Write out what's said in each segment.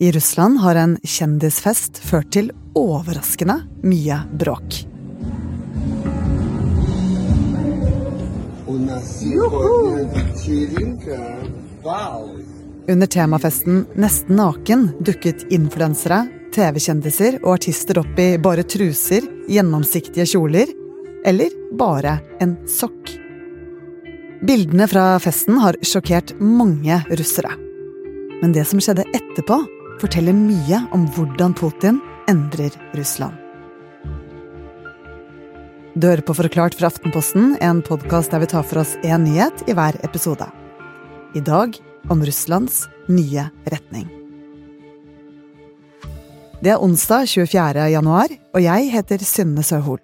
I Russland har en kjendisfest ført til overraskende mye bråk. Under temafesten Nesten naken dukket influensere, TV-kjendiser og artister opp i bare truser, gjennomsiktige kjoler eller bare en sokk. Bildene fra festen har sjokkert mange russere. Men det som skjedde etterpå, forteller mye om hvordan Putin endrer Russland. Du hører på Forklart fra Aftenposten, en podkast der vi tar for oss én nyhet i hver episode. I dag om Russlands nye retning. Det er onsdag 24. januar, og jeg heter Synne Søhol.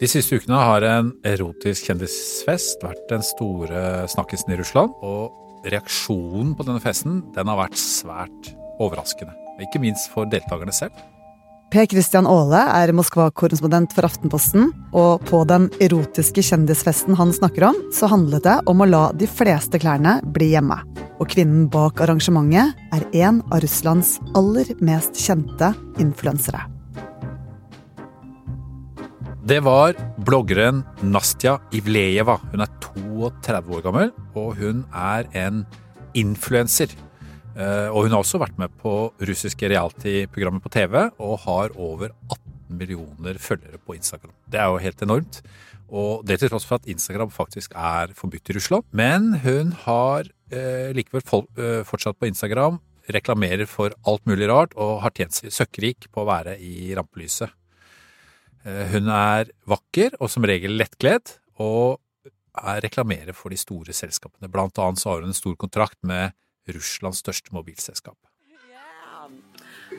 De siste ukene har en erotisk kjendisfest vært den store snakkisen i Russland. Og reaksjonen på denne festen den har vært svært overraskende. Ikke minst for deltakerne selv. Per Christian Aale er Moskva-korrespondent for Aftenposten. Og på den erotiske kjendisfesten han snakker om, så handlet det om å la de fleste klærne bli hjemme. Og kvinnen bak arrangementet er en av Russlands aller mest kjente influensere. Det var bloggeren Nastja Ivlejeva. Hun er 32 år gammel, og hun er en influenser. Eh, og hun har også vært med på russiske reality-programmer på TV, og har over 18 millioner følgere på Instagram. Det er jo helt enormt. Og det til tross for at Instagram faktisk er forbudt i Russland. Men hun har eh, likevel eh, fortsatt på Instagram, reklamerer for alt mulig rart, og har tjent seg søkkrik på å være i rampelyset. Eh, hun er vakker og som regel lettkledd, og reklamerer for de store selskapene. Blant annet så har hun en stor kontrakt med Russlands største mobilselskap.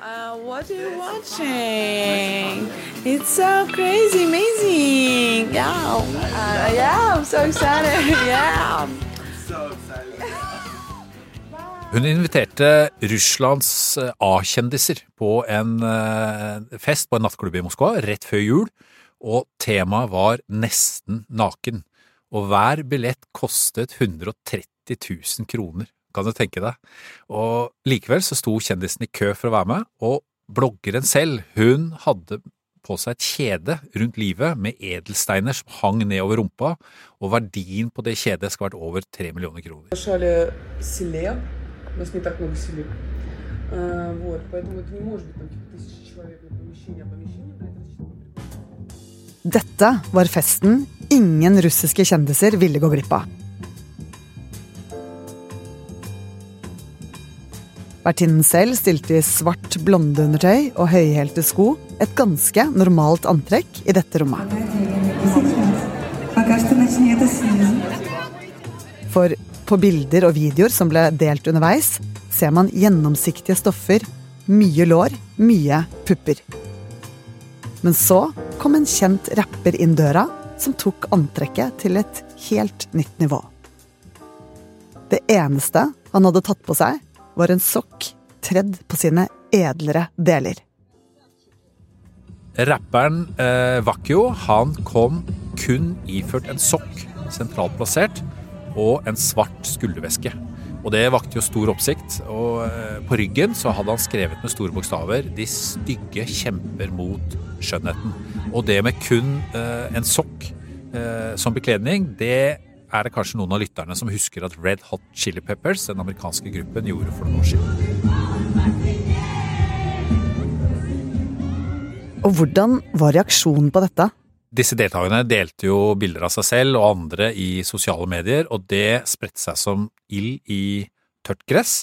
Uh, what are you watching? It's so crazy, amazing! Yeah, uh, yeah, I'm so excited! Yeah. Hun inviterte Russlands eh, A-kjendiser på en eh, fest på en nattklubb i Moskva rett før jul, og temaet var Nesten naken. Og hver billett kostet 130 000 kroner, kan du tenke deg. Og likevel så sto kjendisen i kø for å være med, og bloggeren selv, hun hadde på seg et kjede rundt livet med edelsteiner som hang ned over rumpa, og verdien på det kjedet skal ha vært over tre millioner kroner. У нас не так много селек. А, вот, поэтому это не может быть там тысячи человек на помещение, а помещение, Dette var festen ingen russiske kjendiser ville gå glipp av. Vertinnen selv stilte i svart blondeundertøy og høyhælte sko, et ganske normalt antrekk i dette rommet. For på bilder og videoer som ble delt underveis, ser man gjennomsiktige stoffer, mye lår, mye pupper. Men så kom en kjent rapper inn døra som tok antrekket til et helt nytt nivå. Det eneste han hadde tatt på seg, var en sokk tredd på sine edlere deler. Rapperen eh, Vakio han kom kun iført en sokk, sentralt plassert, og en svart skulderveske. Og det vakte jo stor oppsikt. Og eh, på ryggen så hadde han skrevet med store bokstaver 'De stygge kjemper mot skjønnheten'. Og det med kun eh, en sokk eh, som bekledning, det er det kanskje noen av lytterne som husker at Red Hot Chili Peppers, den amerikanske gruppen, gjorde for noen år siden. Og hvordan var reaksjonen på dette? Disse deltakerne delte jo bilder av seg selv og andre i sosiale medier, og det spredte seg som ild i tørt gress.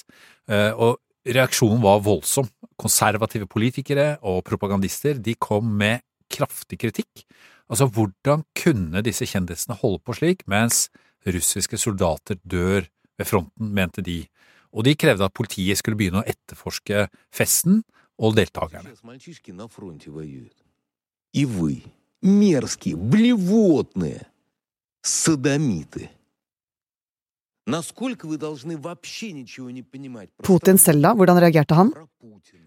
Eh, og reaksjonen var voldsom. Konservative politikere og propagandister de kom med kraftig kritikk. Altså, hvordan kunne disse kjendisene holde på slik mens russiske soldater dør ved fronten, mente de, og de krevde at politiet skulle begynne å etterforske festen og deltakerne мерзкие, блевотные садомиты. Putin selv, da? Hvordan reagerte han?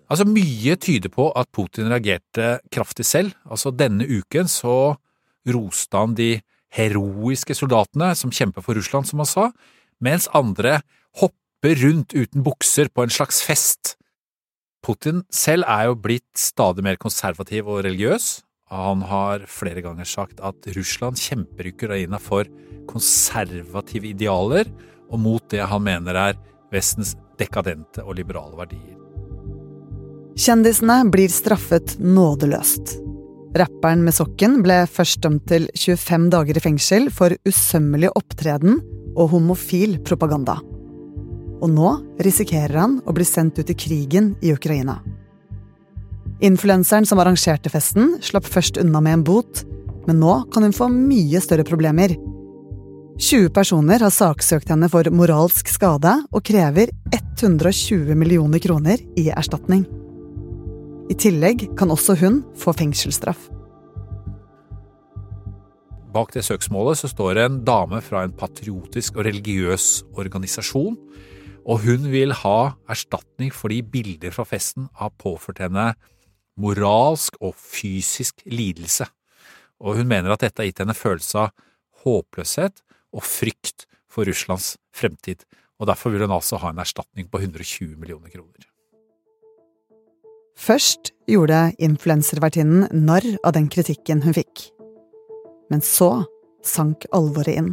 Altså, Mye tyder på at Putin reagerte kraftig selv. Altså, Denne uken så roste han de heroiske soldatene som kjemper for Russland, som han sa, mens andre hopper rundt uten bukser på en slags fest. Putin selv er jo blitt stadig mer konservativ og religiøs. Han har flere ganger sagt at Russland kjemper Ukraina for konservative idealer og mot det han mener er Vestens dekadente og liberale verdier. Kjendisene blir straffet nådeløst. Rapperen med sokken ble først dømt til 25 dager i fengsel for usømmelig opptreden og homofil propaganda. Og nå risikerer han å bli sendt ut i krigen i Ukraina. Influenseren som arrangerte festen, slapp først unna med en bot, men nå kan hun få mye større problemer. 20 personer har saksøkt henne for moralsk skade og krever 120 millioner kroner i erstatning. I tillegg kan også hun få fengselsstraff. Bak det søksmålet så står en dame fra en patriotisk og religiøs organisasjon, og hun vil ha erstatning fordi bilder fra festen har påført henne moralsk og fysisk lidelse, og hun mener at dette har gitt henne følelse av håpløshet og frykt for Russlands fremtid, og derfor vil hun altså ha en erstatning på 120 millioner kroner. Først gjorde influenservertinnen narr av den kritikken hun fikk. Men så sank alvoret inn.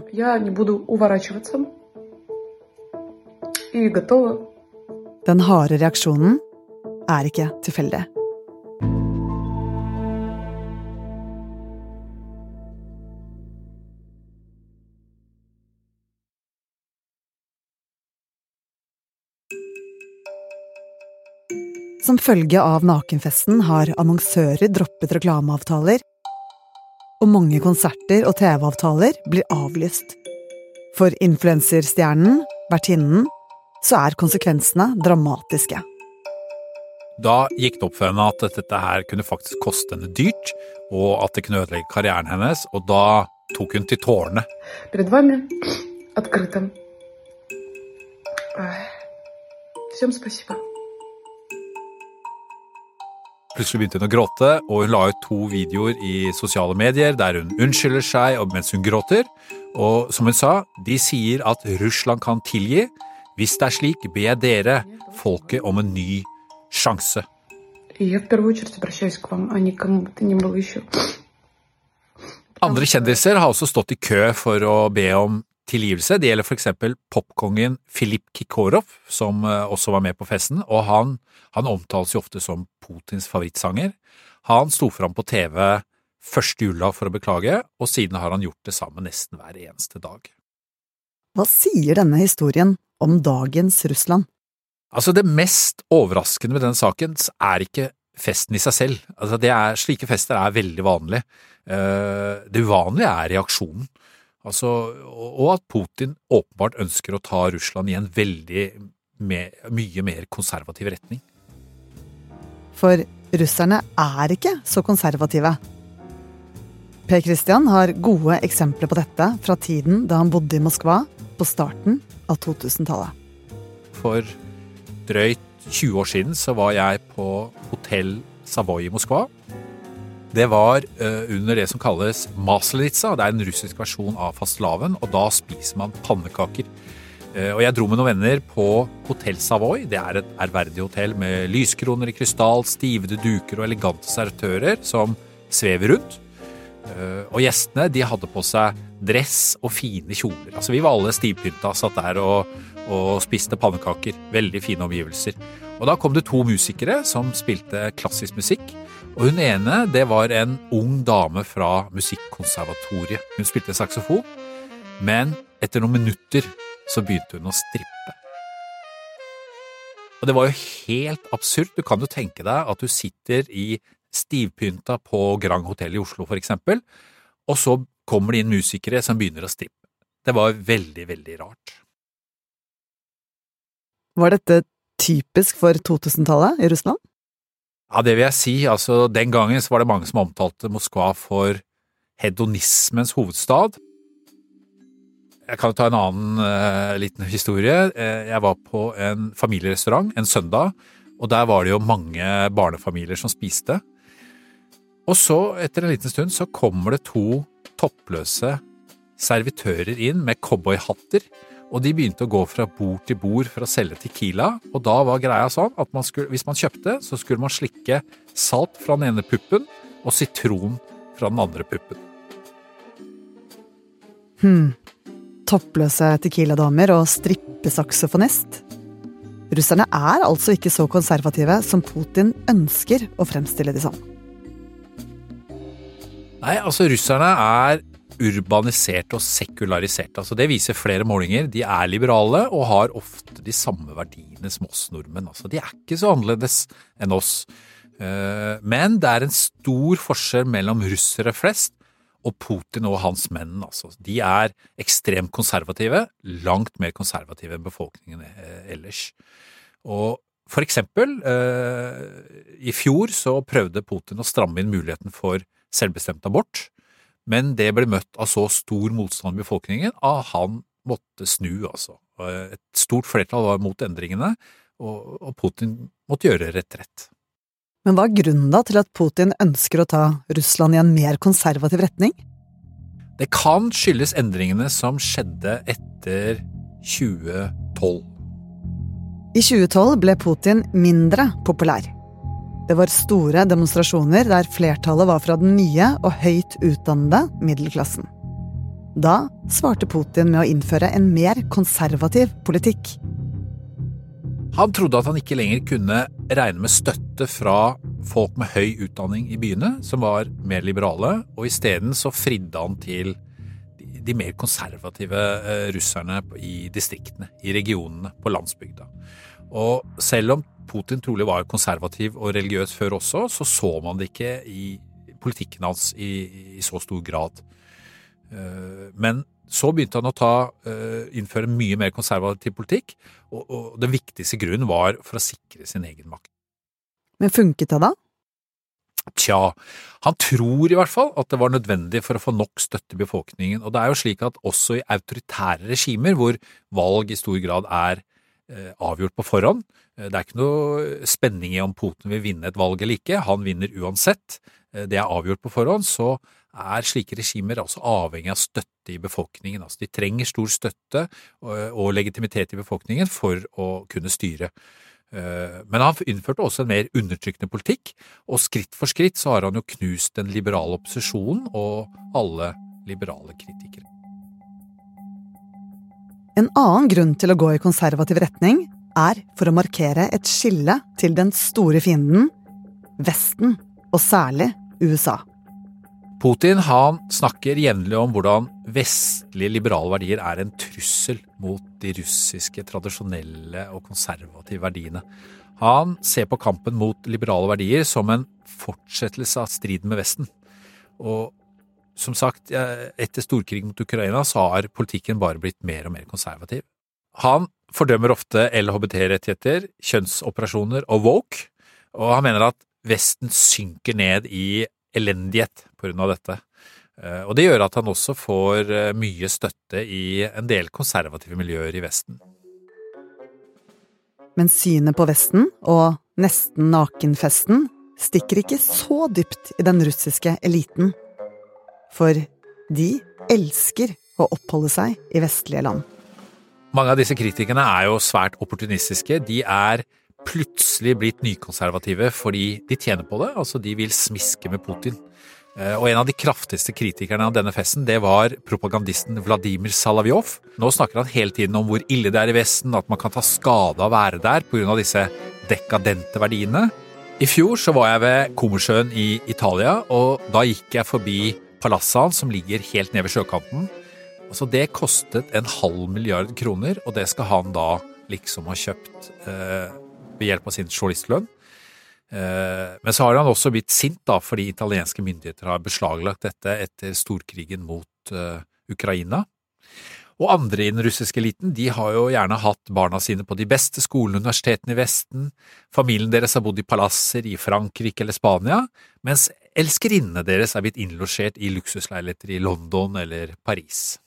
Den harde reaksjonen er ikke tilfeldig. Som følge av nakenfesten har annonsører droppet reklameavtaler, og mange konserter og TV-avtaler blir avlyst. For influenserstjernen, vertinnen, så er konsekvensene dramatiske. Da gikk det opp for henne at dette her kunne faktisk koste henne dyrt, og at det kunne ødelegge karrieren hennes, og da tok hun til tårene. Всем спасибо. Plutselig begynte hun å gråte, og hun la ut to videoer i sosiale medier der hun unnskylder seg mens hun gråter. Og som hun sa, de sier at Russland kan tilgi. Hvis det er slik, ber jeg dere, folket, om en ny sjanse. Andre kjendiser har også stått i kø for å be om tilgivelse. Det gjelder for eksempel popkongen Filip Kikorov, som eh, også var med på festen, og han, han omtales jo ofte som Putins favorittsanger. Han sto fram på TV første jula for å beklage, og siden har han gjort det samme nesten hver eneste dag. Hva sier denne historien om dagens Russland? Altså, det mest overraskende med denne saken er ikke festen i seg selv. Altså, er, slike fester er veldig vanlig. Eh, det uvanlige er reaksjonen. Altså, og at Putin åpenbart ønsker å ta Russland i en veldig mye mer konservativ retning. For russerne er ikke så konservative. Per Christian har gode eksempler på dette fra tiden da han bodde i Moskva på starten av 2000-tallet. For drøyt 20 år siden så var jeg på hotell Savoy i Moskva det var uh, under det som kalles maslitsa. Det er en russisk versjon av fastelavn, og da spiser man pannekaker. Uh, og jeg dro med noen venner på Hotell Savoy. Det er et ærverdig hotell med lyskroner i krystall, stivede duker og elegante servitører som svever rundt. Uh, og gjestene de hadde på seg dress og fine kjoler. Altså Vi var alle stivpynta, satt der og, og spiste pannekaker. Veldig fine omgivelser. Og da kom det to musikere som spilte klassisk musikk. Og hun ene, det var en ung dame fra Musikkonservatoriet. Hun spilte saksofon, men etter noen minutter så begynte hun å strippe. Og det var jo helt absurd. Du kan jo tenke deg at du sitter i stivpynta på Grand Hotell i Oslo, for eksempel, og så kommer det inn musikere som begynner å strippe. Det var veldig, veldig rart. Var dette typisk for 2000-tallet i Russland? Ja, det vil jeg si. Altså, den gangen var det mange som omtalte Moskva for hedonismens hovedstad. Jeg kan ta en annen uh, liten historie. Eh, jeg var på en familierestaurant en søndag, og der var det jo mange barnefamilier som spiste. Og så, etter en liten stund, så kommer det to toppløse servitører inn med cowboyhatter Og de begynte å gå fra bord til bord for å selge Tequila. Og da var greia sånn at man skulle, hvis man kjøpte, så skulle man slikke salt fra den ene puppen og sitron fra den andre puppen. Hm. Toppløse tequila-damer og strippesaksofonist. Russerne er altså ikke så konservative som Putin ønsker å fremstille de som. Nei, altså russerne er urbaniserte og sekulariserte. Altså, det viser flere målinger. De er liberale og har ofte de samme verdiene som oss nordmenn. Altså, de er ikke så annerledes enn oss. Eh, men det er en stor forskjell mellom russere flest og Putin og hans menn. Altså. De er ekstremt konservative, langt mer konservative enn befolkningen eh, ellers. Og for eksempel, eh, i fjor så prøvde Putin å stramme inn muligheten for selvbestemt abort. Men det ble møtt av så stor motstand i befolkningen at han måtte snu, altså. Et stort flertall var mot endringene, og Putin måtte gjøre retrett. Men hva er grunnen da til at Putin ønsker å ta Russland i en mer konservativ retning? Det kan skyldes endringene som skjedde etter 2012. I 2012 ble Putin mindre populær. Det var store demonstrasjoner der flertallet var fra den nye og høyt utdannede middelklassen. Da svarte Putin med å innføre en mer konservativ politikk. Han trodde at han ikke lenger kunne regne med støtte fra folk med høy utdanning i byene, som var mer liberale, og isteden så fridde han til de mer konservative eh, russerne i distriktene, i regionene, på landsbygda. Og selv om Putin trolig var konservativ og religiøs før også, så så man det ikke i politikken hans i, i så stor grad. Eh, men så begynte han å ta, eh, innføre mye mer konservativ politikk, og, og den viktigste grunnen var for å sikre sin egen makt. Men funket det da? Tja, han tror i hvert fall at det var nødvendig for å få nok støtte i befolkningen. Og det er jo slik at også i autoritære regimer, hvor valg i stor grad er avgjort på forhånd, Eh, det er ikke noe spenning i om Putin vil vinne et valg eller ikke. Han vinner uansett. Eh, det er avgjort på forhånd. Så er slike regimer altså avhengig av støtte i befolkningen. Altså de trenger stor støtte og legitimitet i befolkningen for å kunne styre. Eh, men han innførte også en mer undertrykkende politikk, og skritt for skritt så har han jo knust den liberale opposisjonen og alle liberale kritikere. En annen grunn til å gå i konservativ retning er for å markere et skille til den store fienden, Vesten, og særlig USA. Putin han snakker jevnlig om hvordan vestlige liberale verdier er en trussel mot de russiske tradisjonelle og konservative verdiene. Han ser på kampen mot liberale verdier som en fortsettelse av striden med Vesten. Og som sagt, etter storkrigen mot Ukraina så har politikken bare blitt mer og mer konservativ. Han fordømmer ofte LHBT-rettigheter, kjønnsoperasjoner og woke, og han mener at Vesten synker ned i elendighet på grunn av dette. Eh, og det gjør at han også får eh, mye støtte i en del konservative miljøer i Vesten. Men synet på Vesten og nesten nakenfesten stikker ikke så dypt i den russiske eliten. For de elsker å oppholde seg i vestlige land. Mange av disse kritikerne er jo svært opportunistiske. De er plutselig blitt nykonservative fordi de tjener på det. Altså, de vil smiske med Putin. Eh, og en av de kraftigste kritikerne av denne festen, det var propagandisten Vladimir Salavjov. Nå snakker han hele tiden om hvor ille det er i Vesten, at man kan ta skade av å være der pga. disse dekadente verdiene. I fjor så var jeg ved Kommersjøen i Italia, og da gikk jeg forbi palasset hans som ligger helt nede ved sjøkanten. Altså Det kostet en halv milliard kroner, og det skal han da liksom ha kjøpt eh, ved hjelp av sin journalistlønn. Eh, men så har han også blitt sint da fordi italienske myndigheter har beslaglagt dette etter storkrigen mot eh, Ukraina. Og andre i den russiske eliten de har jo gjerne hatt barna sine på de beste skolene og universitetene i Vesten, familien deres har bodd i palasser i Frankrike eller Spania, mens elskerinnene deres er blitt innlosjert i luksusleiligheter i London eller Paris.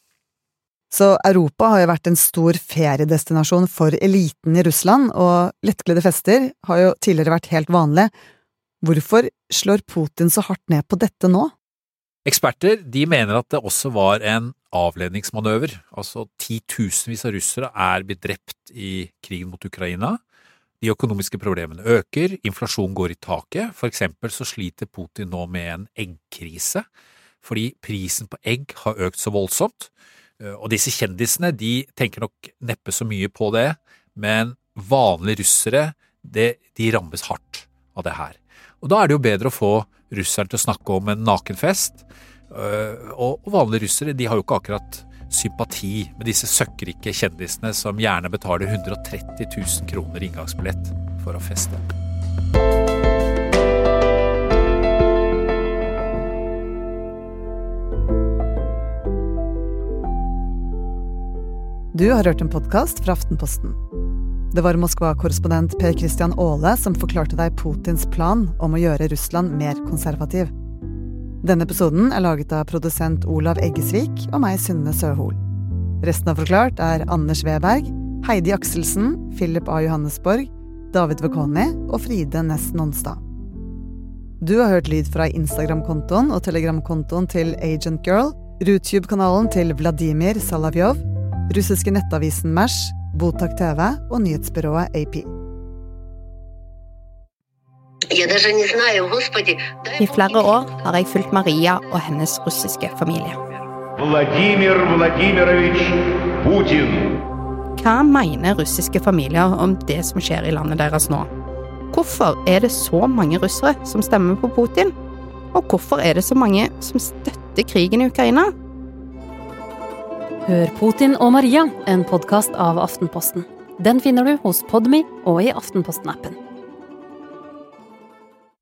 Så Europa har jo vært en stor feriedestinasjon for eliten i Russland, og lettkledde fester har jo tidligere vært helt vanlig. Hvorfor slår Putin så hardt ned på dette nå? Eksperter de mener at det også var en avledningsmanøver. Altså titusenvis av russere er blitt drept i krigen mot Ukraina. De økonomiske problemene øker, inflasjonen går i taket. For eksempel så sliter Putin nå med en eggkrise, fordi prisen på egg har økt så voldsomt. Og disse kjendisene de tenker nok neppe så mye på det, men vanlige russere det, de rammes hardt av det her. Og da er det jo bedre å få russeren til å snakke om en nakenfest. Øh, og vanlige russere de har jo ikke akkurat sympati med disse søkkrike kjendisene som gjerne betaler 130 000 kroner inngangsbillett for å feste. Du har hørt en podkast fra Aftenposten. Det var Moskva-korrespondent Per Christian Aale som forklarte deg Putins plan om å gjøre Russland mer konservativ. Denne episoden er laget av produsent Olav Eggesvik og meg, Synne Søhol. Resten av Forklart er Anders Weberg, Heidi Akselsen, Philip A. Johannesborg, David Vekoni og Fride Næss Nonstad. Du har hørt lyd fra Instagram-kontoen og Telegram-kontoen til Agent Girl, Rutube-kanalen til Vladimir Salavjov, russiske nettavisen Mash, Botak TV og nyhetsbyrået AP. I flere år har jeg fulgt Maria og hennes russiske familie. Vladimir Vladimirovich Putin. Hva mener russiske familier om det som skjer i landet deres nå? Hvorfor er det så mange russere som stemmer på Putin? Og hvorfor er det så mange som støtter krigen i Ukraina? Hør Putin og Maria, en podkast av Aftenposten. Den finner du hos Podmy og i Aftenposten-appen.